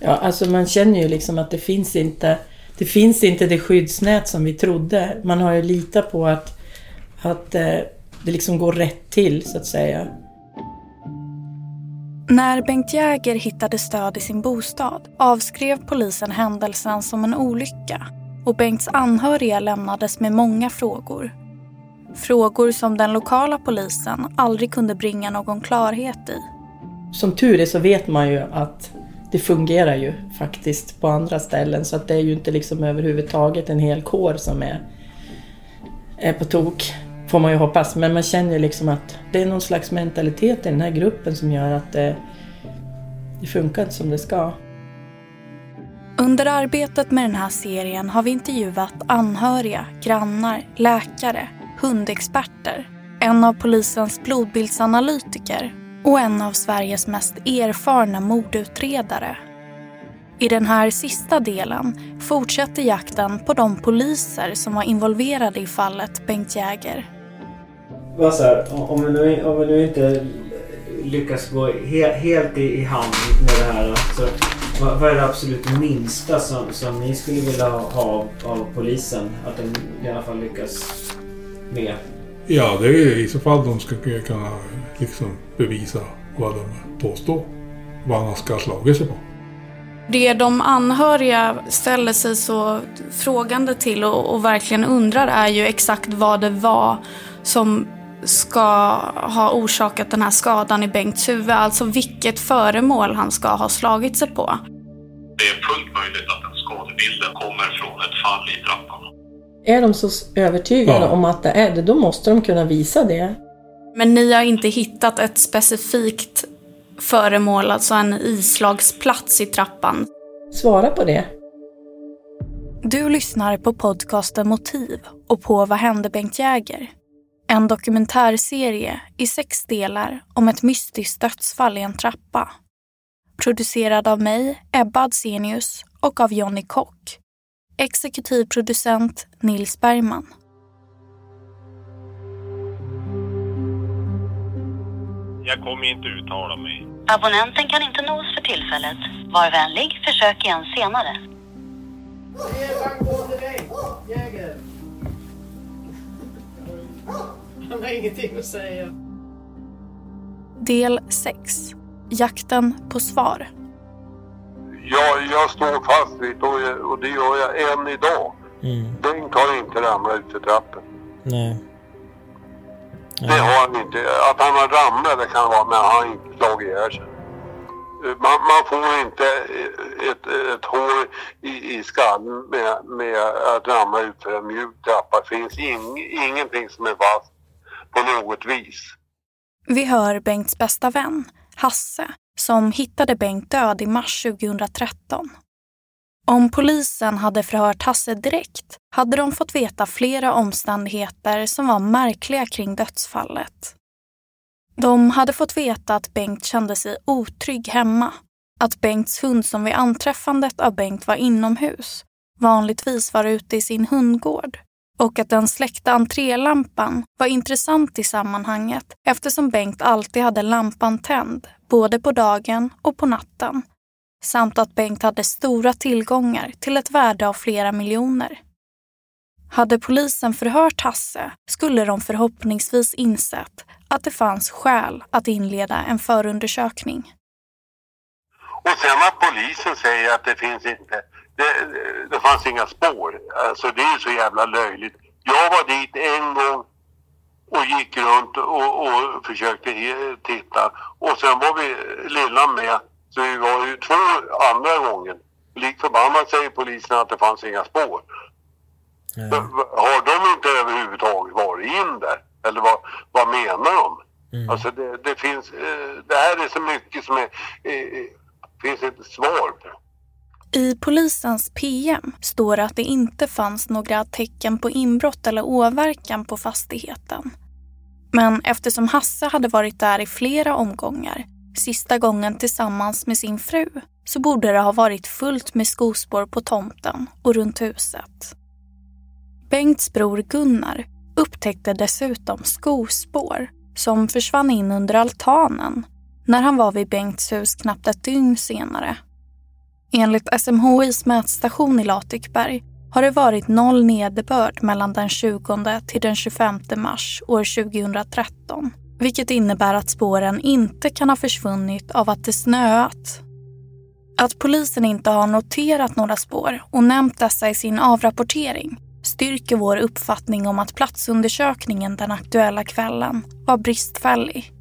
Ja, alltså man känner ju liksom att det finns inte det finns inte det skyddsnät som vi trodde. Man har ju litat på att, att eh, det liksom går rätt till, så att säga. När Bengt Jäger hittade stöd i sin bostad avskrev polisen händelsen som en olycka och Bengts anhöriga lämnades med många frågor. Frågor som den lokala polisen aldrig kunde bringa någon klarhet i. Som tur är så vet man ju att det fungerar ju faktiskt på andra ställen så att det är ju inte liksom överhuvudtaget en hel kår som är, är på tok. Får man ju hoppas, men man känner ju liksom att det är någon slags mentalitet i den här gruppen som gör att det, det funkar inte som det ska. Under arbetet med den här serien har vi intervjuat anhöriga, grannar, läkare, hundexperter, en av polisens blodbildsanalytiker och en av Sveriges mest erfarna mordutredare. I den här sista delen fortsätter jakten på de poliser som var involverade i fallet Bengt Jäger. Här, om, vi nu, om vi nu inte lyckas gå he, helt i, i hand med det här. Så vad, vad är det absolut minsta som, som ni skulle vilja ha av, av polisen? Att de i alla fall lyckas med? Ja, det är i så fall de ska kunna liksom bevisa vad de påstår. Vad han ska ha slagit sig på. Det de anhöriga ställer sig så frågande till och, och, verkligen undrar är ju exakt vad det var som ska ha orsakat den här skadan i Bengts huvud. Alltså vilket föremål han ska ha slagit sig på. Det är fullt möjligt att den skadebilden kommer från ett fall i trappan. Är de så övertygade ja. om att det är det, då måste de kunna visa det. Men ni har inte hittat ett specifikt föremål, alltså en islagsplats i trappan? Svara på det. Du lyssnar på podcasten Motiv och på Vad hände Bengt Jäger? En dokumentärserie i sex delar om ett mystiskt dödsfall i en trappa. Producerad av mig, Ebba Adsenius och av Jonny Kock. Exekutiv producent Nils Bergman. Jag kommer inte uttala mig. Abonnenten kan inte nås för tillfället. Var vänlig, försök igen senare. Han har ingenting att säga. Del 6. Jakten på svar. Ja, jag står fast vid och, och det gör jag än idag. Mm. Den kan inte ramla ut för trappen. Nej. Det har han inte. Att han har ramlat det kan vara, men han har inte slagit ihjäl sig. Man, man, får inte ett, ett hår i, i skallen med, med att ramla ut för en mjuk trappa. Det finns ing, ingenting som är fast på något vis. Vi hör Bengts bästa vän, Hasse, som hittade Bengt död i mars 2013. Om polisen hade förhört Hasse direkt hade de fått veta flera omständigheter som var märkliga kring dödsfallet. De hade fått veta att Bengt kände sig otrygg hemma. Att Bengts hund som vid anträffandet av Bengt var inomhus vanligtvis var ute i sin hundgård och att den släckta entrélampan var intressant i sammanhanget eftersom Bengt alltid hade lampan tänd, både på dagen och på natten. Samt att Bengt hade stora tillgångar till ett värde av flera miljoner. Hade polisen förhört Hasse skulle de förhoppningsvis insett att det fanns skäl att inleda en förundersökning. Och sen att polisen säger att det finns inte, det, det fanns inga spår. Alltså det är ju så jävla löjligt. Jag var dit en gång och gick runt och, och försökte titta. Och sen var vi lilla med, så vi var ju två andra gången. Lik förbannat säger polisen att det fanns inga spår. Ja. Har de inte överhuvudtaget varit in där? Eller vad, vad menar de? Mm. Alltså det, det finns, eh, det här är så mycket som är, eh, finns inte svar på. I polisens PM står det att det inte fanns några tecken på inbrott eller åverkan på fastigheten. Men eftersom Hasse hade varit där i flera omgångar, sista gången tillsammans med sin fru, så borde det ha varit fullt med skospår på tomten och runt huset. Bengts bror Gunnar upptäckte dessutom skospår som försvann in under altanen när han var vid Bengts hus knappt ett dygn senare. Enligt SMHIs mätstation i Latikberg har det varit noll nederbörd mellan den 20 till den 25 mars år 2013. Vilket innebär att spåren inte kan ha försvunnit av att det snöat. Att polisen inte har noterat några spår och nämnt dessa i sin avrapportering styrker vår uppfattning om att platsundersökningen den aktuella kvällen var bristfällig.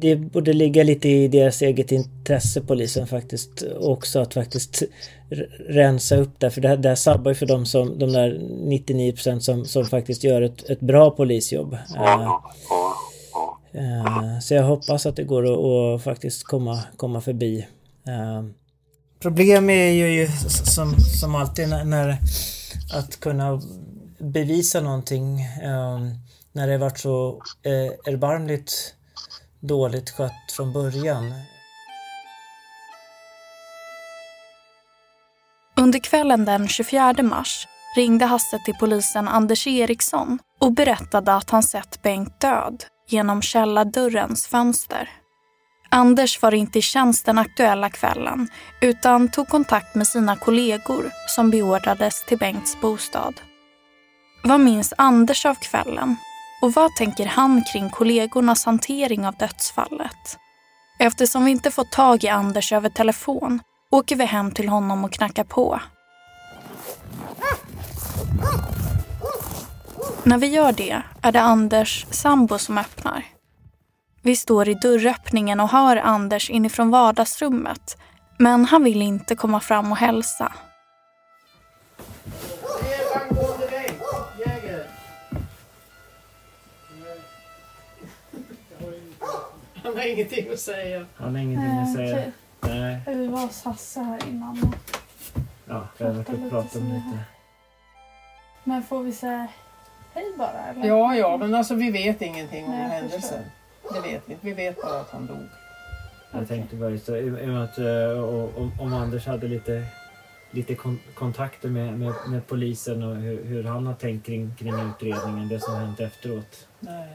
Det borde ligga lite i deras eget intresse, polisen faktiskt, också att faktiskt rensa upp där. För det här, det här sabbar ju för dem som, de där 99% som, som faktiskt gör ett, ett bra polisjobb. Uh, uh, så jag hoppas att det går att, att faktiskt komma, komma förbi. Uh, problem är ju som, som alltid när, när att kunna bevisa någonting när det varit så erbarmligt dåligt skött från början. Under kvällen den 24 mars ringde Hasse till polisen Anders Eriksson och berättade att han sett Bengt död genom källardörrens fönster. Anders var inte i tjänst den aktuella kvällen utan tog kontakt med sina kollegor som beordrades till Bengts bostad. Vad minns Anders av kvällen och vad tänker han kring kollegornas hantering av dödsfallet? Eftersom vi inte fått tag i Anders över telefon åker vi hem till honom och knackar på. När vi gör det är det Anders sambo som öppnar. Vi står i dörröppningen och hör Anders inifrån vardagsrummet men han vill inte komma fram och hälsa. Han har ingenting att säga. Han har ingenting att säga. Nej. Vi var hos Hasse här innan. Ja, vi har varit och pratat om lite. Men får vi säga hej bara eller? Ja, ja, men alltså vi vet ingenting om Nej, jag händelsen. Det vet vi inte. Vi vet bara att han dog. Jag tänkte bara just i i och med att eh, och- om, om Anders hade lite, lite kon kontakter med, med, med polisen och hur, hur han har tänkt kring, kring utredningen, det som hänt efteråt. Nej.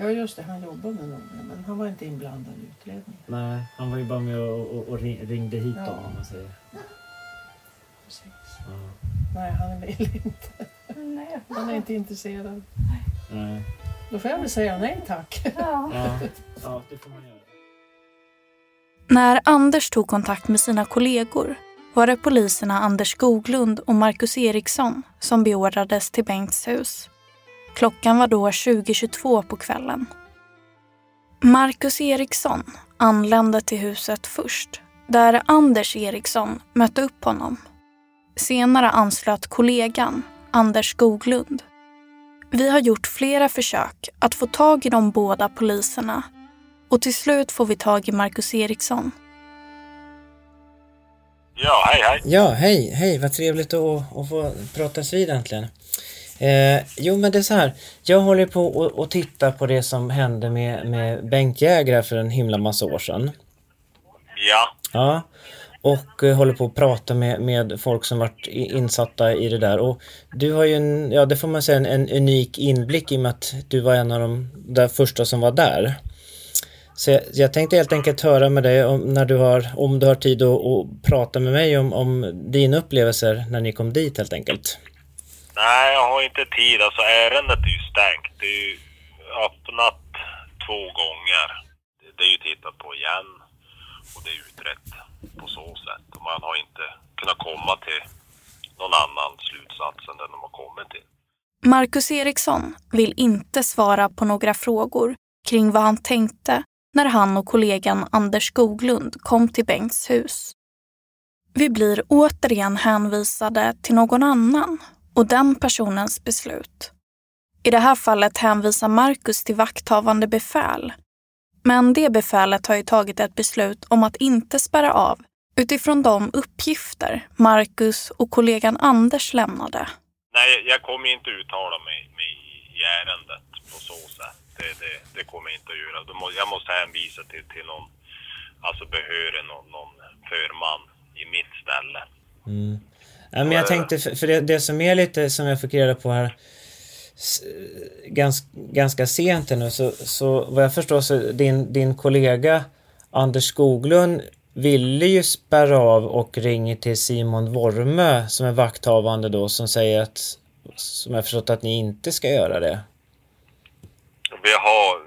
Ja, just det. Han jobbade med men han var inte inblandad i utredningen. Nej, han var ju bara med och, och, och ring- ringde hit Ja. dem om man säger. Precis. Ja. Nej, han vill inte. Nej. Han är inte intresserad. Nej. Då får jag väl säga nej tack. Ja. Ja, ja, det får man göra. När Anders tog kontakt med sina kollegor var det poliserna Anders Skoglund och Marcus Eriksson som beordrades till Bengts hus. Klockan var då 20.22 på kvällen. Marcus Eriksson anlände till huset först, där Anders Eriksson mötte upp honom. Senare anslöt kollegan, Anders Skoglund. Vi har gjort flera försök att få tag i de båda poliserna och till slut får vi tag i Marcus Eriksson. Ja, hej hej. Ja, hej, hej, vad trevligt att, att få pratas vid äntligen. Eh, jo men det är så här. Jag håller på och, och tittar på det som hände med, med Bengt Jäger för en himla massa år sedan. Ja. Ja. Och eh, håller på att prata med, med folk som varit insatta i det där. Och du har ju en, ja det får man säga, en, en unik inblick i och med att du var en av de där första som var där. Så jag, jag tänkte helt enkelt höra med dig om, när du har, om du har tid att, att prata med mig om, om dina upplevelser när ni kom dit helt enkelt. Nej, jag har inte tid. Alltså ärendet är ju stängt. Det är ju öppnat två gånger. Det- är ju tittat på igen och det är utrett på så sätt. Och man har inte kunnat komma till någon annan slutsats än den de har kommit till. Marcus Eriksson vill inte svara på några frågor kring vad han tänkte när han och kollegan Anders Skoglund kom till Bengts hus. Vi blir återigen hänvisade till någon annan och den personens beslut. I det här fallet hänvisar Marcus till vakthavande befäl. Men det befälet har ju tagit ett beslut om att inte spärra av utifrån de uppgifter Marcus och kollegan Anders lämnade. Nej, jag kommer inte uttala mig, mig i ärendet på så sätt. Det, det, det kommer jag inte att göra. Jag måste hänvisa till, till någon, alltså behörig någon, någon förman i mitt ställe. Mm. Ja, men jag tänkte, för för det, det som är lite som jag fick reda på här ganska, ganska sent nu så, så vad jag förstår så din, din kollega Anders Skoglund ville ju spärra av och ringer till Simon Wormö som är vakthavande då som säger att som jag förstått att ni inte ska göra det. Vi har,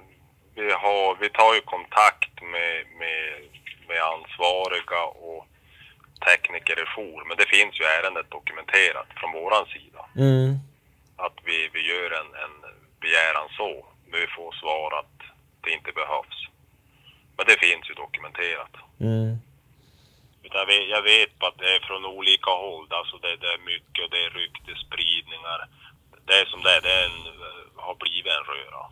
vi har, vi tar ju kontakt med, med, med ansvariga och tekniker i jour. Men det finns ju ärendet dokumenterat från våran sida. Mm. Att vi, vi gör en, en begäran så. Men vi får svar att det inte behövs. Men det finns ju dokumenterat. Mm. Jag, vet, jag vet att det är från olika håll. Alltså det, det är mycket och det är ryktesspridningar. Det är som det är. Det är en, har blivit en röra.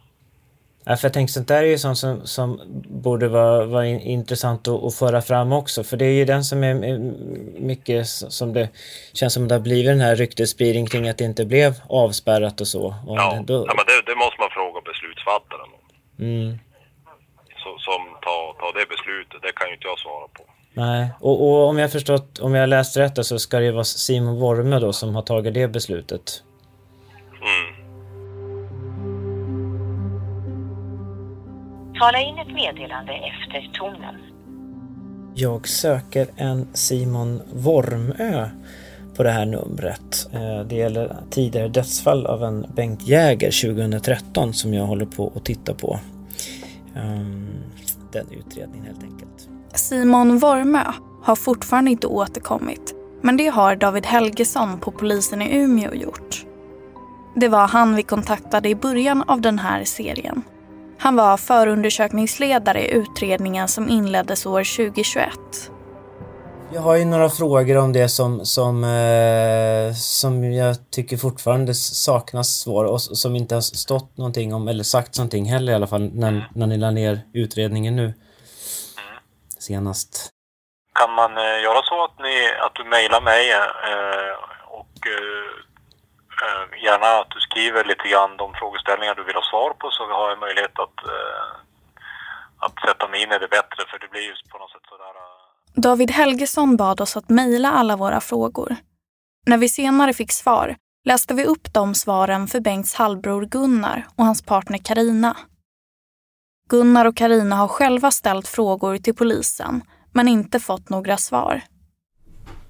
Ja, för jag tänker sånt där är ju sånt som, som borde vara, vara in, intressant att, att föra fram också. För det är ju den som är är mycket som det känns som det har blivit den här ryktesspridning kring att det inte blev avspärrat och så. Och Ja, då, ja men det, det måste man fråga beslutsfattaren om. mm, Så, som tar, tar det beslutet. Det kan ju inte jag svara på. nej. Och, och om jag förstått, om jag läst rätt så ska det ju vara Simon Wormö då som har tagit det beslutet. Mm. Tala in ett meddelande efter tonen. Jag söker en Simon Wormö på det här numret. Eh, Det gäller tidigare dödsfall av en Bengt Jäger 2013 som jag håller på att titta på. Ehm, Den utredningen helt enkelt. Simon Wormö har fortfarande inte återkommit, men det har David Helgesson på polisen i Umeå gjort. Det var han vi kontaktade i början av den här serien. Han var förundersökningsledare i utredningen som inleddes år 2021. Jag har ju några frågor om det som, som, eh, som jag tycker fortfarande saknas svar och som inte har stått någonting om eller sagt någonting heller i alla fall när, när ni la ner utredningen nu. Senast. Kan man eh, göra så att, ni, att du mejlar mig eh, och eh, Eh, gärna att du skriver lite grann de frågeställningar du vill ha svar på så har jag möjlighet att, eh, att sätta mig in i det bättre för det blir ju på något sätt sådär eh, David Helgesson bad oss att mejla alla våra frågor. När vi senare fick svar läste vi upp de svaren för Bengts halvbror Gunnar och hans partner Karina. Gunnar och Karina har själva ställt frågor till polisen men inte fått några svar.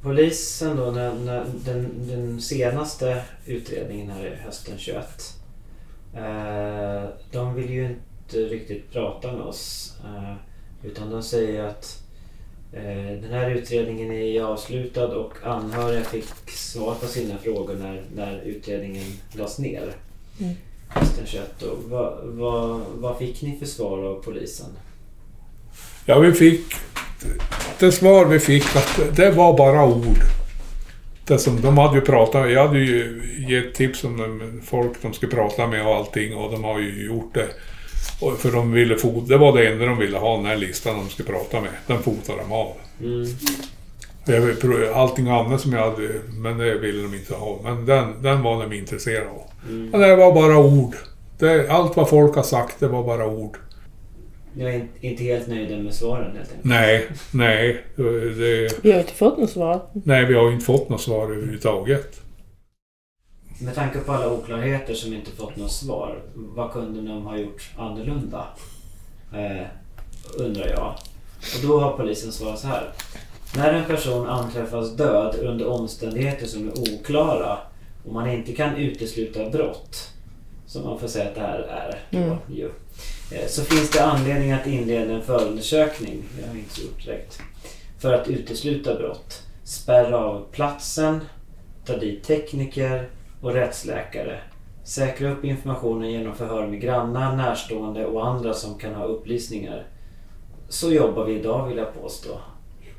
Polisen då, när, när den, den senaste utredningen här i hösten 21. Eh, de vill ju inte riktigt prata med oss. Eh, utan de säger att eh, den här utredningen är avslutad och anhöriga fick svar på sina frågor när, när utredningen lades ner. Mm. Hösten 21. Och vad, vad, vad fick ni för svar av polisen? Ja, vi fick... Det svar vi fick att det var bara ord. Det som, de hade ju pratat Jag hade ju gett tips om de, folk de skulle prata med och allting och de har ju gjort det. Och för de ville fota, det var det enda de ville ha, den här listan de skulle prata med. Den fotade de av. Mm. Allting annat som jag hade, men det ville de inte ha. Men den, den var de intresserade av. Mm. Och det var bara ord. Det, allt vad folk har sagt, det var bara ord. Jag är in- inte helt nöjda med svaren helt enkelt. Nej, nej. Det, Vi har inte fått något svar. nej, vi har inte fått något svar överhuvudtaget. Med tanke på alla oklarheter som inte fått något svar, vad kunde de ha gjort annorlunda? Eh, undrar jag. Och då har polisen svarat så här. När en person anträffas död under omständigheter som är oklara och man inte kan utesluta brott, som man får säga att det här är, då, Mm. ju, eh, så finns det anledning att inleda en förundersökning, det har vi inte gjort direkt, för att utesluta brott. Spärra av platsen, ta dit tekniker och rättsläkare. Säkra upp informationen genom förhör med grannar, närstående och andra som kan ha upplysningar. Så jobbar vi idag vill jag påstå.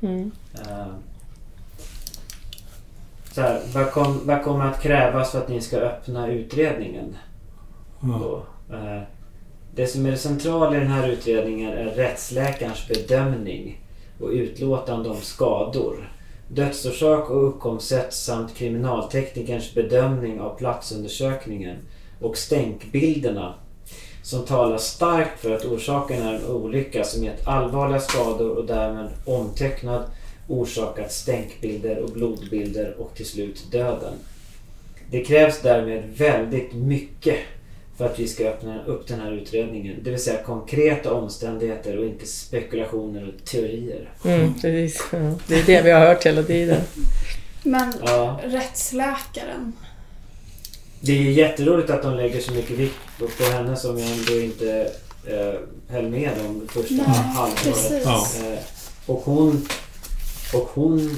Mm. Eh, Så här, vad, kom, vad kommer att krävas för att ni ska öppna utredningen? Då? Eh, det som är det centrala i den här utredningen är rättsläkarens bedömning och utlåtande om skador. Dödsorsak och uppkomstsätt samt kriminalteknikerns bedömning av platsundersökningen och stänkbilderna som talar starkt för att orsaken är en olycka som gett allvarliga skador och därmed omtecknad orsakat stänkbilder och blodbilder och till slut döden. Det krävs därmed väldigt mycket för att vi ska öppna upp den här utredningen. Det vill säga konkreta omständigheter och inte spekulationer och teorier. Mm, precis. Ja, det är det vi har hört hela tiden. Men Ja. rättsläkaren, Det är jätteroligt att de lägger så mycket vikt på, på henne som jag ändå inte eh, höll med om första Nej, halvåret. precis. Ja. Eh, och hon, och hon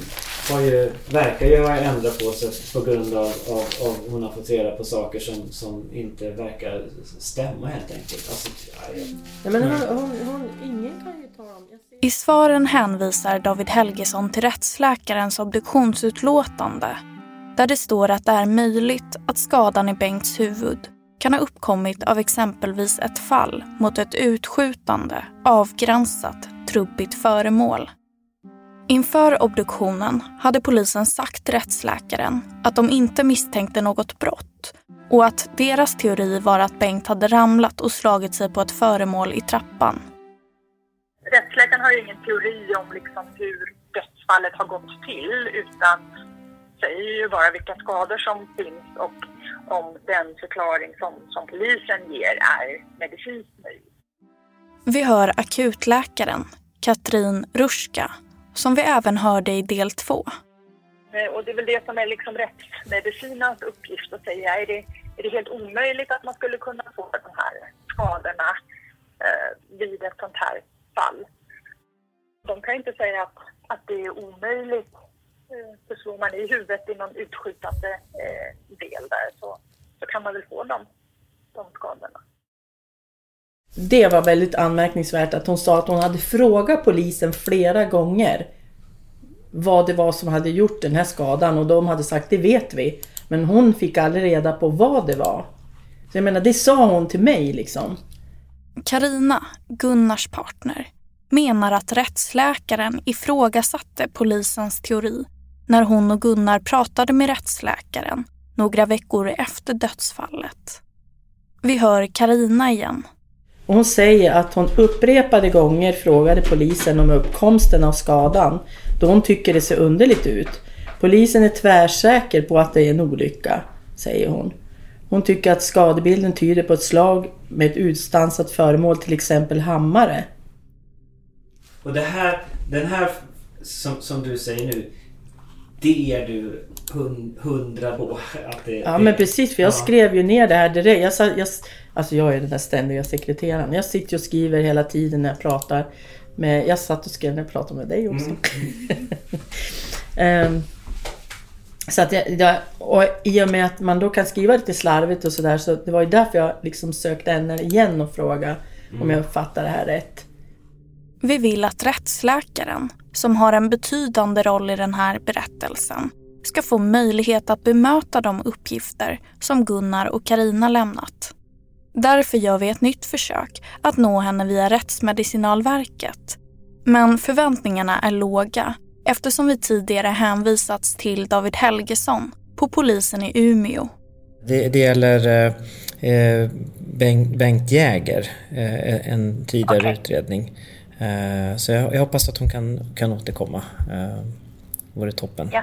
har ju, verkar ju ha ändrat på sig på grund av, av, av hon har fått reda på saker som, som inte verkar stämma helt enkelt. Alltså, ja, jag- Nej, men hon, hon, hon, ingen kan ju. Jag ser- I svaren hänvisar David Helgesson till rättsläkarens obduktionsutlåtande där det står att det är möjligt att skadan i Bengts huvud kan ha uppkommit av exempelvis ett fall mot ett utskjutande, avgränsat, trubbigt föremål. Inför obduktionen hade polisen sagt rättsläkaren att de inte misstänkte något brott och att deras teori var att Bengt hade ramlat och slagit sig på ett föremål i trappan. Rättsläkaren har ju ingen teori om liksom hur dödsfallet har gått till utan säger ju bara vilka skador som finns och om den förklaring som, som polisen ger är medicinskt möjlig. Vi hör akutläkaren, Katrin Ruska, som vi även hörde i del två. Eh, och det är väl det som är liksom rättsmedicinens uppgift att säga. Är det, är det helt omöjligt att man skulle kunna få de här skadorna eh, vid ett sånt här fall? De kan ju inte säga att, att det är omöjligt. Eh, för slår man i huvudet i någon utskjutande eh, del där så, så kan man väl få de, de skadorna. Det var väldigt anmärkningsvärt att hon sa att hon hade frågat polisen flera gånger vad det var som hade gjort den här skadan och de hade sagt det vet vi. Men hon fick aldrig reda på vad det var. Så jag menar, det sa hon till mig liksom. Karina, Gunnars partner, menar att rättsläkaren ifrågasatte polisens teori när hon och Gunnar pratade med rättsläkaren några veckor efter dödsfallet. Vi hör Karina igen. Och hon säger att hon upprepade gånger frågade polisen om uppkomsten av skadan då hon tycker det ser underligt ut. Polisen är tvärsäker på att det är en olycka, säger hon. Hon tycker att skadebilden tyder på ett slag med ett utstansat föremål, till exempel hammare. Och det här, den här som, som du säger nu, det är du hundra på att det... Ja det, men precis, för jag ja. skrev ju ner det här direkt. Jag, sa- jag, alltså jag är den där ständiga sekreteraren. Jag sitter och skriver hela tiden när jag pratar. Med, jag satt och skrev när jag pratade med dig också. Mm. Ehm, så att jag, jag, och i och med att man då kan skriva lite slarvigt och sådär så det var ju därför jag liksom sökte henne igen och frågade om jag fattar det här rätt. Vi vill att rättsläkaren, som har en betydande roll i den här berättelsen, ska få möjlighet att bemöta de uppgifter som Gunnar och Karina lämnat. Därför gör vi ett nytt försök att nå henne via Rättsmedicinalverket. Men förväntningarna är låga eftersom vi tidigare hänvisats till David Helgesson på polisen i Umeå. Det, det gäller eh, Bengt, Bengt Jäger, eh, en tidigare okay. utredning. Eh, så jag, jag, hoppas att hon kan, kan återkomma. Eh, vore toppen. Ja.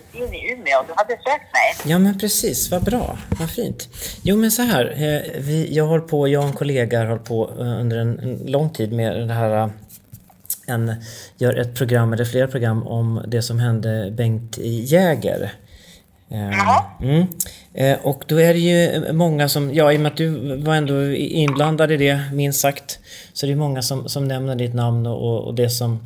i Umeå. Du hade sökt mig. Ja, men precis. Vad bra. Vad fint. Jo, men så här. Eh, vi, jag har på, jag och en kollega har hållit på eh, under en, lång tid med det här eh, en, gör ett program, eller flera program om det som hände Bengt Jäger. Mm. Och då är det ju många som, ja i och med att du var ändå inblandad i det minst sagt, så det är många som, som nämner ditt namn och, och det som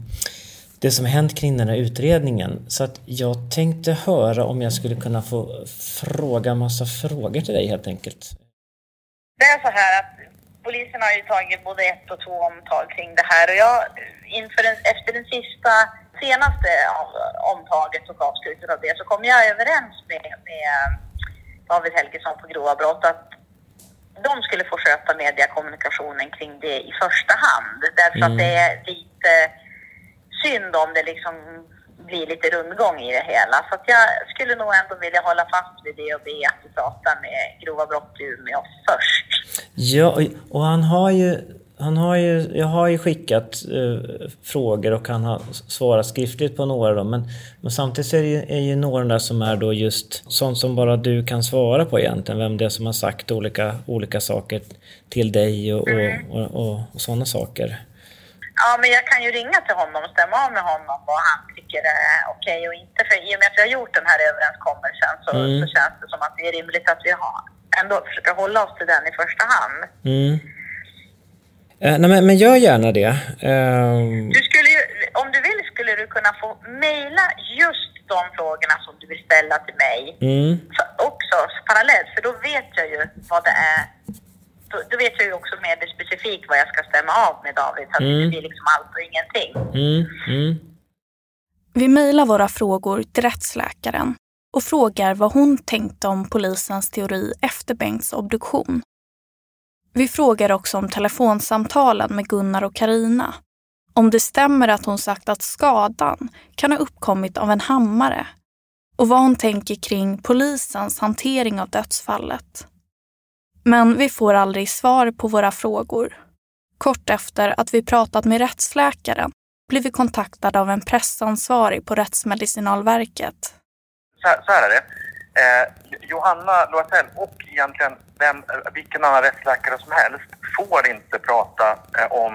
det som hänt kring den här utredningen. Så att jag tänkte höra om jag skulle kunna få fråga massa frågor till dig helt enkelt. Det är så här att polisen har ju tagit både ett och två omtag kring det här och jag inför den, efter den sista senaste omtaget och avslutet av det så kom jag överens med, med David Helgesson på grova brott att de skulle få sköta mediakommunikationen kring det i första hand. Därför mm. att det är lite synd om det liksom blir lite rundgång i det hela. Så att jag skulle nog ändå vilja hålla fast vid det och be att du pratar med Grova brott i Umeå först. Ja, och han har ju han har ju, jag har ju skickat eh, frågor och han har svarat skriftligt på några av dem. Men, men samtidigt är det ju, är ju några där som är då just sånt som bara du kan svara på egentligen. Vem det är som har sagt olika, olika saker till dig och, mm. och, och, och, och sådana saker. Ja, men jag kan ju ringa till honom och stämma av med honom vad han tycker är okej och inte. För i och med att vi har gjort den här överenskommelsen så, mm. så känns det som att det är rimligt att vi har, ändå försöker hålla oss till den i första hand. Mm. Eh, nej, men, men gör gärna det. Uh... Du skulle ju, om du vill skulle du kunna få mejla just de frågorna som du vill ställa till mig mm. också parallellt, för då vet jag ju vad det är då, då, vet jag ju också mer specifikt vad jag ska stämma av med David. Så att mm. det blir liksom allt och ingenting. Mm. Mm. Vi mejlar våra frågor till rättsläkaren och frågar vad hon tänkte om polisens teori efter Bengts obduktion. Vi frågar också om telefonsamtalen med Gunnar och Karina. Om det stämmer att hon sagt att skadan kan ha uppkommit av en hammare och vad hon tänker kring polisens hantering av dödsfallet. Men vi får aldrig svar på våra frågor. Kort efter att vi pratat med rättsläkaren blir vi kontaktade av en pressansvarig på Rättsmedicinalverket. Så, så här är det. Eh, Johanna Loatell och egentligen vem, eh, vilken annan rättsläkare som helst får inte prata eh, om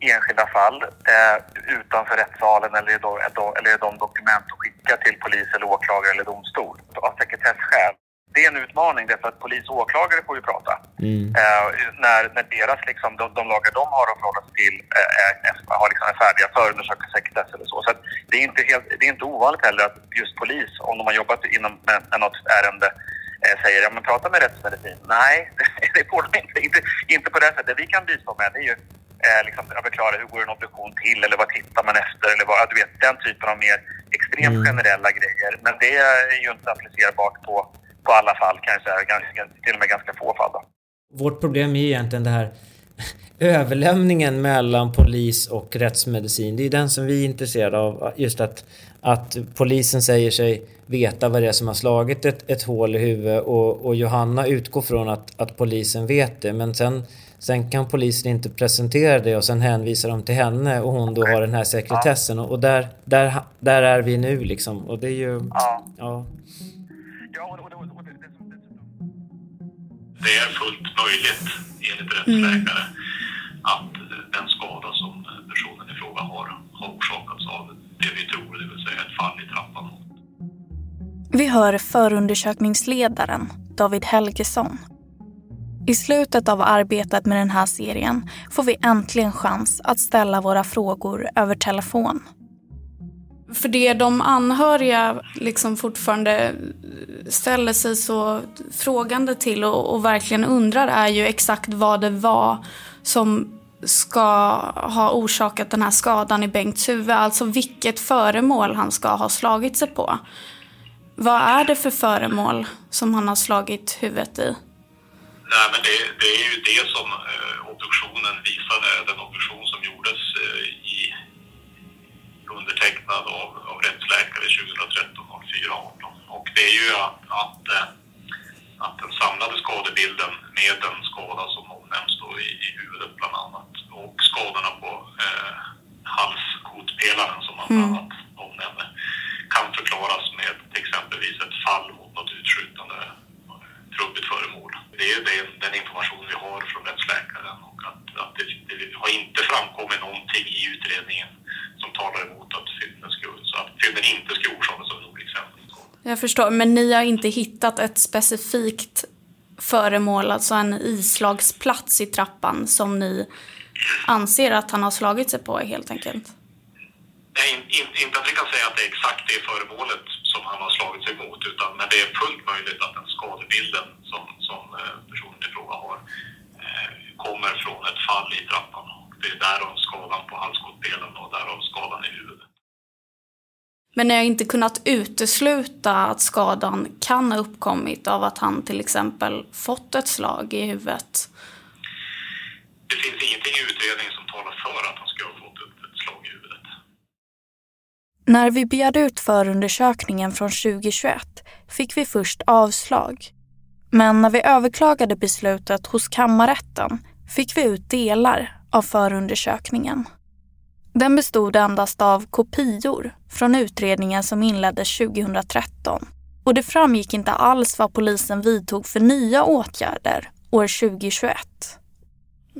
enskilda fall eh, utanför rättssalen eller i, de, eller de dokument de skickar till polis eller åklagare eller domstol av sekretesskäl det är en utmaning därför att polis och åklagare får ju prata. Mm. Eh, när, när deras, liksom, de, de lagar de har att förhålla sig till eh, är, har liksom är färdiga, förundersökningssekretess eller så. Så det, är inte helt, det är inte ovanligt heller att just polis, om de har jobbat inom med, med något ärende, eh, säger ja men prata med rättsmedicin. Nej, det får de inte. Inte, inte på det sättet. Det vi kan bistå med det är ju eh, liksom, att förklara hur går en obduktion till eller vad tittar man efter eller vad, du vet, den typen av mer extremt Mm. generella grejer. Men det är ju inte applicerbart på, på alla fall kan jag säga, ganska, till och med ganska få fall. Då. Vårt problem är egentligen det här överlämningen mellan polis och rättsmedicin. Det är den som vi är intresserade av. Just att, att polisen säger sig veta vad det är som har slagit ett, ett hål i huvudet och, och Johanna utgår från att, att polisen vet det. Men sen, sen kan polisen inte presentera det och sen hänvisar de till henne och hon då har den här sekretessen. Och, och där, där, där är vi nu liksom. Och det är ju... Ja. ja. Det är fullt möjligt enligt rättsläkare att den skada som personen i fråga har, har orsakats av det vi tror, det vill säga ett fall i trappan. Vi hör förundersökningsledaren David Helgesson. I slutet av arbetet med den här serien får vi äntligen chans att ställa våra frågor över telefon. För det de anhöriga liksom fortfarande ställer sig så frågande till och, och verkligen undrar är ju exakt vad det var som ska ha orsakat den här skadan i Bengts huvud. Alltså vilket föremål han ska ha slagit sig på. Vad är det för föremål som han har slagit huvudet i? Nej, men det, det är ju det som eh, obduktionen visade, den obduktion som gjordes eh, undertecknad av, av rättsläkare 2013 04 18. Och det är ju att, att, eh, att den samlade skadebilden med den skada som omnämns då i, i huvudet bland annat och skadorna på eh, halskotpelaren som man bland annat omnämner kan förklaras med exempelvis ett fall mot något utskjutande trubbigt föremål. Det är den, den information vi har från rättsläkaren och att, att det, det har inte framkommit någonting i utredningen som talar emot att fynden skulle, så att fynden inte skulle orsakas av en olyckshändelse. Jag förstår, men ni har inte hittat ett specifikt föremål, alltså en islagsplats i trappan som ni anser att han har slagit sig på helt enkelt? Nej, in, in, inte att vi kan säga att det är exakt det föremålet som han har slagit sig mot, utan men det är fullt möjligt att den skadebilden som, som eh, personen i fråga har eh, kommer från ett fall i trappan. Och det är därav skadan på halskotdelen och därav skadan i huvudet. Men ni har inte kunnat utesluta att skadan kan ha uppkommit av att han till exempel fått ett slag i huvudet? Det finns ingenting i utredningen som talar för att han skulle ha fått ett, ett slag i huvudet. När vi begärde ut förundersökningen från 2021 fick vi först avslag. Men när vi överklagade beslutet hos kammarrätten fick vi ut delar av förundersökningen. Den bestod endast av kopior från utredningen som inleddes 2013 och det framgick inte alls vad polisen vidtog för nya åtgärder år 2021.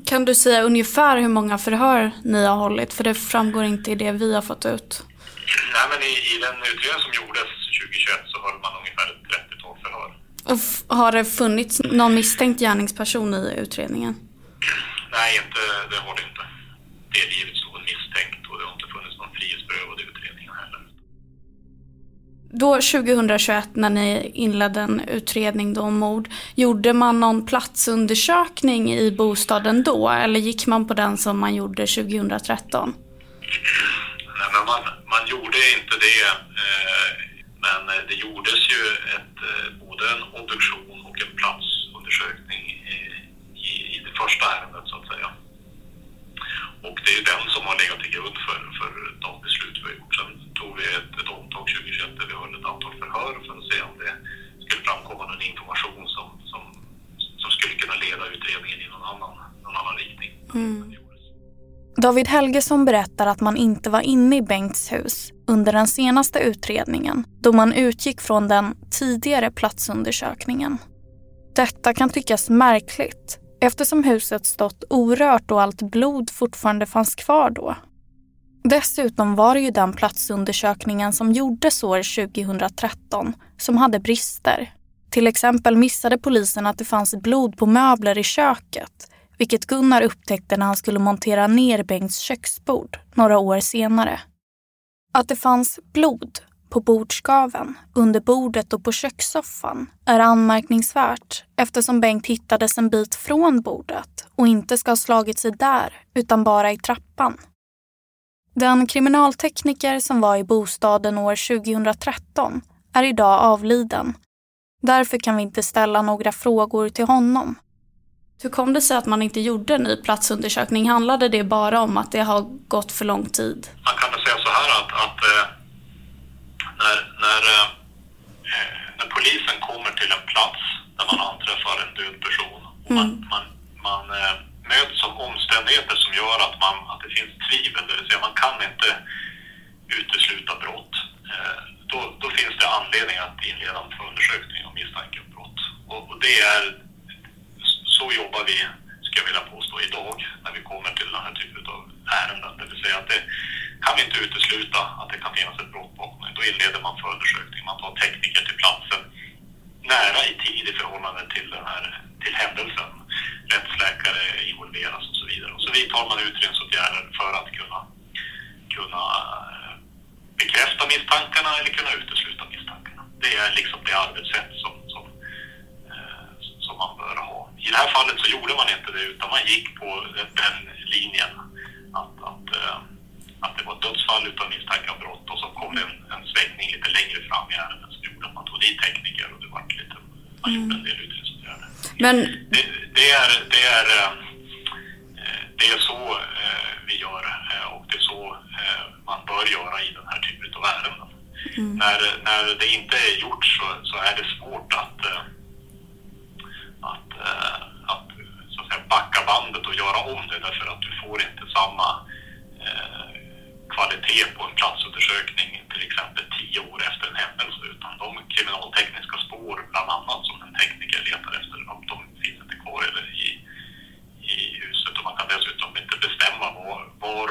Kan du säga ungefär hur många förhör ni har hållit? För det framgår inte i det vi har fått ut. Nej, men i, i den utredning som gjordes 2021 så höll man ungefär ett 30-tal förhör. Och har det funnits någon misstänkt gärningsperson i utredningen? Nej, inte, det har det inte. Delgivits någon misstänkt och det har inte funnits någon frihetsberövad i utredningen heller. Då 2021 när ni inledde en utredning om mord, gjorde man någon platsundersökning i bostaden då eller gick man på den som man gjorde 2013? Nej, men man, man gjorde inte det. Eh, men det gjordes ju ett, eh, både en obduktion och en platsundersökning i, i, i det första ärendet så att säga. Och det är den som har legat till grund för, för de beslut vi har gjort. Sen tog vi ett, ett omtag 2021 där vi höll ett antal förhör för att se om det skulle framkomma någon information som, som, som skulle kunna leda utredningen i någon annan, någon annan riktning. David Helgesson berättar att man inte var inne i Bengts hus under den senaste utredningen då man utgick från den tidigare platsundersökningen. Detta kan tyckas märkligt eftersom huset stått orört och allt blod fortfarande fanns kvar då. Dessutom var det ju den platsundersökningen som gjordes år 2013 som hade brister. Till exempel missade polisen att det fanns blod på möbler i köket vilket Gunnar upptäckte när han skulle montera ner Bengts köksbord några år senare. Att det fanns blod på bordskaven, under bordet och på kökssoffan är anmärkningsvärt eftersom Bengt hittades en bit från bordet och inte ska ha slagit sig där utan bara i trappan. Den kriminaltekniker som var i bostaden år 2013 är idag avliden. Därför kan vi inte ställa några frågor till honom. Hur kom det sig att man inte gjorde en ny platsundersökning? Handlade det bara om att det har gått för lång tid? Man kan väl säga så här att, att eh, när, när, eh, när polisen kommer till en plats där man anträffar en död person och man, Mm. man, man eh, möts av omständigheter som gör att, man, att det finns tvivel, det vill säga man kan inte utesluta brott. Då, då finns det anledning att inleda en förundersökning om misstanke om brott. Och, och det är, så jobbar vi, ska jag vilja påstå, idag när vi kommer till den här typen av ärenden. Det vill säga att det kan vi inte utesluta att det kan finnas ett brott bakom. Då inleder man förundersökning. Man tar tekniker till platsen nära i tid i förhållande till, den här, till händelsen. Rättsläkare involveras och så vidare. Och så vidtar man utredningsåtgärder för att kunna, kunna eh, bekräfta misstankarna eller kunna utesluta misstankarna. Det är liksom det arbetssätt som, som, eh, som man bör ha. I det här fallet så gjorde man inte det utan man gick på den, linjen att, att, eh, att det var dödsfall utan misstanke om brott och så kom det en, en svängning lite längre fram i ärendet som gjorde att man tog dit tekniker och det var lite, man gjorde en del utredningsåtgärder. Men Det, det, är, det, är, eh, det är så eh, vi gör och det är så man bör göra i den här typen av ärenden. När, när det inte är gjort så, så är det svårt att, eh, att, så att säga, backa bandet och göra om det därför att du får inte samma eh, kvalitet på en platsundersökning till exempel tio år efter en händelse utan de kriminaltekniska spår bland annat som en tekniker letar efter de, de finns inte kvar eller i, i huset och man kan dessutom inte bestämma var, var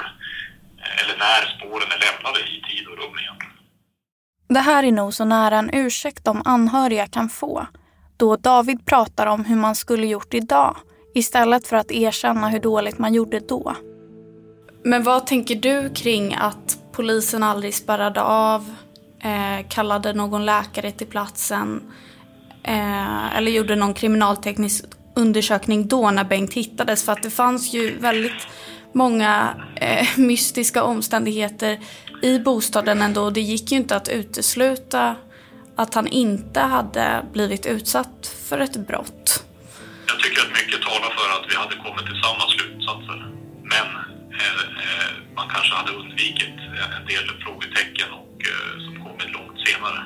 eh, eller när spåren är lämnade i tid och rum egentligen. Det här är nog så nära en ursäkt de anhöriga kan få då David pratar om hur man skulle gjort idag istället för att erkänna hur dåligt man gjorde då. Men vad tänker du kring att polisen aldrig spärrade av, eh, kallade någon läkare till platsen eh, eller gjorde någon kriminalteknisk undersökning då när Bengt hittades? För att det fanns ju väldigt många eh, mystiska omständigheter i bostaden ändå. Det gick ju inte att utesluta att han inte hade blivit utsatt för ett brott. Jag tycker att mycket talar för att vi hade kommit till samma slutsatser. Men eh, eh, man kanske hade undvikit en del frågetecken och, eh, som kommit långt senare.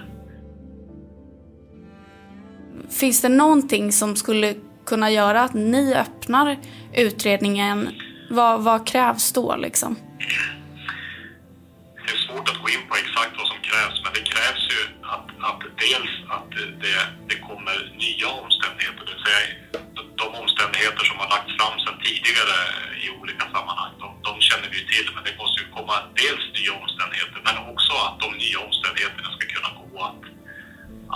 Finns det någonting som skulle kunna göra att ni öppnar utredningen? Vad, vad krävs då liksom? Det svårt att gå in på exakt vad som krävs, men det krävs ju att, att dels att det, det kommer nya omständigheter, det vill säga de- omständigheter som har lagts fram sedan tidigare i olika sammanhang, de, de känner vi ju till, men det måste ju komma dels nya omständigheter, men också att de nya omständigheterna ska kunna gå att,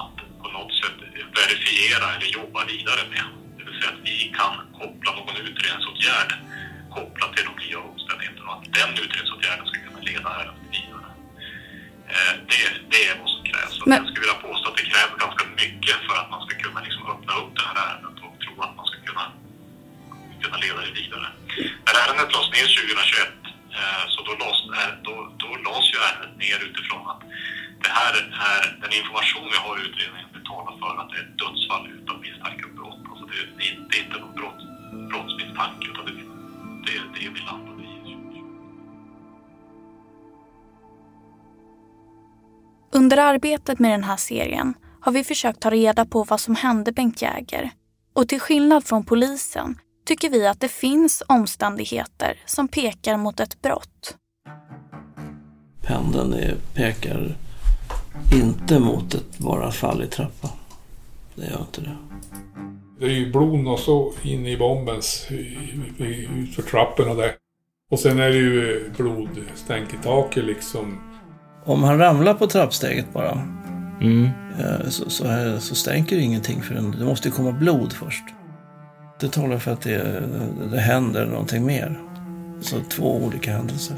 att på något sätt verifiera eller jobba vidare med. Det vill säga att vi kan koppla någon utredningsåtgärd kopplat till de nya omständigheterna och att den utredningsåtgärden ska kunna leda här. Det, det är vad som krävs. Men- Jag skulle vilja påstå att det krävs ganska mycket för att man ska kunna liksom öppna upp det här ärendet och tro att man ska kunna, kunna leda det vidare. När ärendet lades ner 2021 eh, så då lades, eh, då, då lades ju ärendet ner utifrån att det här är den information vi har i utredningen talar för att det är ett Under arbetet med den här serien har vi försökt ta reda på vad som hände Bengt Jäger. Och till skillnad från polisen tycker vi att det finns omständigheter som pekar mot ett brott. Pendeln är, pekar inte mot ett bara fall i trappan. Det gör inte det. Det är ju blod och så in i bombens, utför trapporna där. Och sen är det ju blodstänk i taket liksom. Om han ramlar på trappsteget bara Mm. eh, så, så, här, så stänker det ingenting förrän det måste komma blod först. Det talar för att det, det händer någonting mer. Så två olika händelser.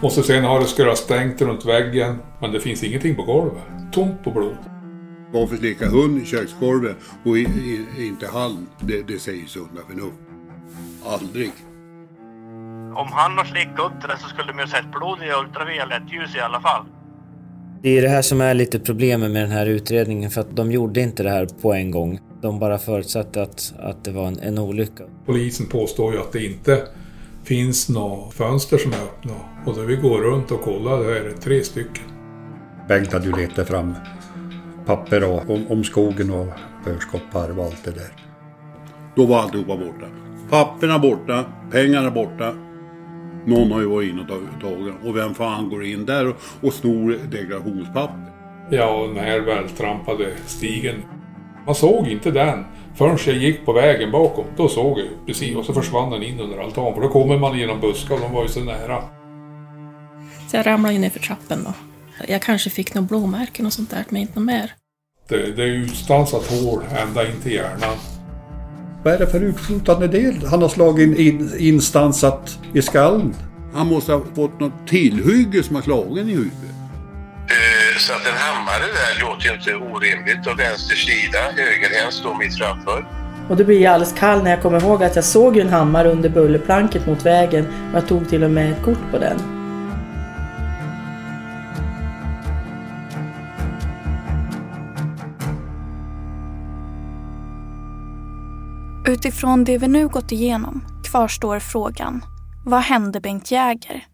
Och så sen har det skulle stängt runt väggen, men det finns ingenting på golvet. Tomt på blod. Varför slicka hund i köksgolvet och i, i, inte hallen? Det, det säger sunda förnuft. Aldrig. Om han har slickat upp det där så skulle de ju sett blod i ultraviolet ljus i alla fall. Det är det här som är lite problemet med den här utredningen för att de gjorde inte det här på en gång. De bara förutsatte att, att det var en, en olycka. Polisen påstår ju att det inte finns några fönster som är öppna. Och när vi går runt och kollar, då är det tre stycken. Bengt hade ju letat fram papper och, om, om skogen och förskottparv och allt det där. Då var alltihopa borta. Papperna borta, pengarna borta. Någon har ju varit inne och tagit tagit Och vem fan går in där och, och snor deklarationspapper? Ja, den här vältrampade stigen. Man såg inte den förrän jag gick på vägen bakom. Då såg jag precis och så försvann den in under altan. För då kommer man genom buskar och de var ju så nära. Så jag ramlade ju ner för trappen då. Jag kanske fick några blåmärken och sånt där, men inte något mer. Det, det är utstansat hål ända in till hjärnan. Vad är det för utsotande del han har slagit in, instansat i skallen? Han måste ha fått något tillhygge som har slagit i huvudet. Eh, Så att en hammare där låter ju inte orimligt och vänster sida, högerhänt står mitt framför. Och då blir jag alldeles kall när jag kommer ihåg att jag såg en hammare under bullerplanket mot vägen och jag tog till och med ett kort på den. Utifrån det vi nu gått igenom kvarstår frågan, vad hände Bengt Jäger?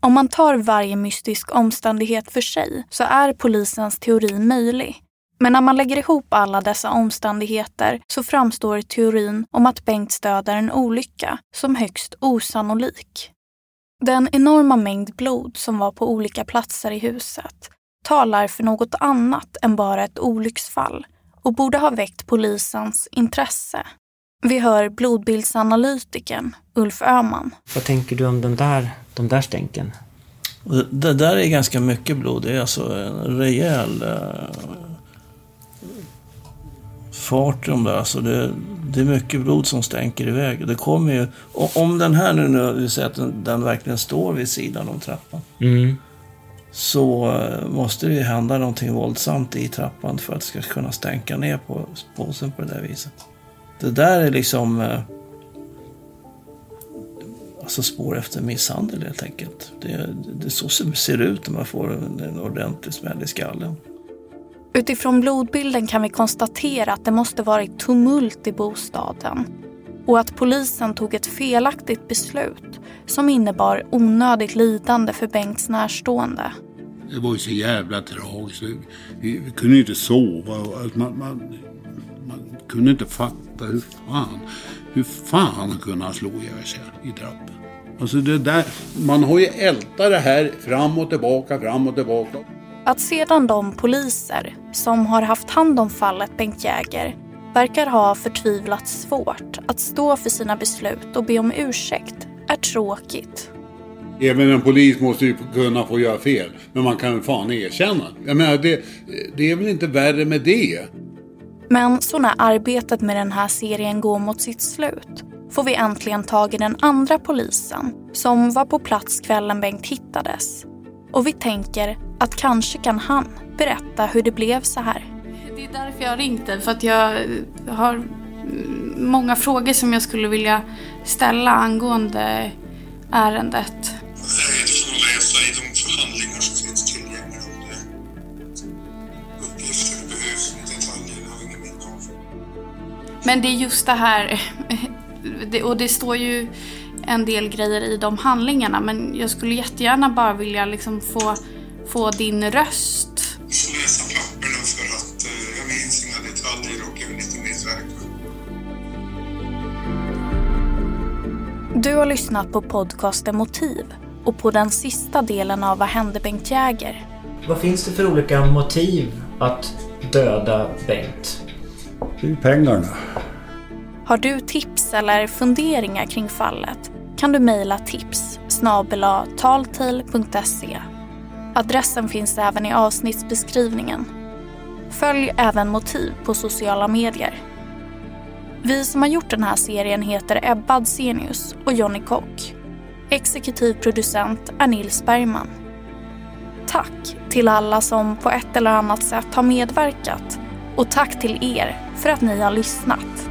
Om man tar varje mystisk omständighet för sig så är polisens teori möjlig. Men när man lägger ihop alla dessa omständigheter så framstår teorin om att Bengts död är en olycka som högst osannolik. Den enorma mängd blod som var på olika platser i huset talar för något annat än bara ett olycksfall och borde ha väckt polisens intresse. Vi hör blodbildsanalytikern Ulf Öhman. Vad tänker du om den där, de där stänken? Det- där är ganska mycket blod. Det är alltså en rejäl eh, fart i de där. Alltså det, det är mycket blod som stänker iväg. Det kommer ju... Om den här nu, nu vi säger att den, den verkligen står vid sidan om trappan. Mm. Så eh, måste det ju hända någonting våldsamt i trappan för att det ska kunna stänka ner på påsen på det där viset. Det där är liksom... eh, Alltså spår efter misshandel helt enkelt. Det, det är så som det ser ut när man får en, en ordentlig smäll i skallen. Utifrån blodbilden kan vi konstatera att det måste varit tumult i bostaden och att polisen tog ett felaktigt beslut som innebar onödigt lidande för Bengts närstående. Det var ju så jävla tragiskt. Vi, vi, vi kunde ju inte sova. och Man, man, man kunde inte fatta hur fan, hur fan kunde han slå ihjäl sig i trappen. Alltså det där, man har ju ältat det här fram och tillbaka, fram och tillbaka. Att sedan de poliser som har haft hand om fallet Bengt Jäger verkar ha förtvivlat svårt att stå för sina beslut och be om ursäkt är tråkigt. Även en polis måste ju kunna få göra fel. Men man kan ju fan erkänna. Jag menar, det, det är väl inte värre med det. Men så när arbetet med den här serien går mot sitt slut får vi äntligen tag i den andra polisen som var på plats kvällen Bengt hittades. Och vi tänker att kanske kan han berätta hur det blev så här. Det är därför jag har ringt dig, för att jag har mm, många frågor som jag skulle vilja ställa angående ärendet. Läsa i de förhandlingar som finns tillgängliga om det uppgifter behövs och detaljer har ingen minne av. Men det är just det här, det, och det står ju en del grejer i de handlingarna, men jag skulle jättegärna bara vilja liksom få, få din röst. Jag får läsa papperna för att eh, jag minns inga detaljer och jag vill inte medverka. Du har lyssnat på podcasten Motiv och på den sista delen av Vad hände Bengt Jäger? Vad finns det för olika motiv att döda Bengt? Det är pengarna. Har du tips eller funderingar kring fallet kan du mejla tips taltale.se Adressen finns även i avsnittsbeskrivningen. Följ även Motiv på sociala medier. Vi som har gjort den här serien heter Ebba Adsenius och Jonny Kock. Exekutiv producent är Nils Bergman. Tack till alla som på ett eller annat sätt har medverkat och tack till er för att ni har lyssnat.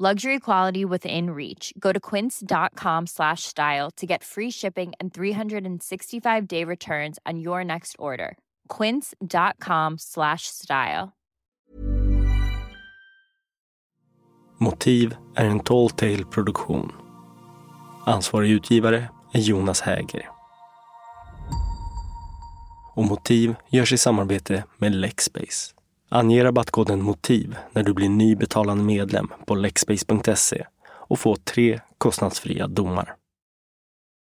Luxury quality within reach. Go to quince.com slash style to get free shipping and 365 day returns on your next order. Quince.com slash style. Motiv är en Tall Tale-produktion. Ansvarig utgivare är Jonas Häger. Och Motiv görs i samarbete med Lexbase. Ange rabattkoden MOTIV när du blir ny betalande medlem på lexbase.se och få tre kostnadsfria domar.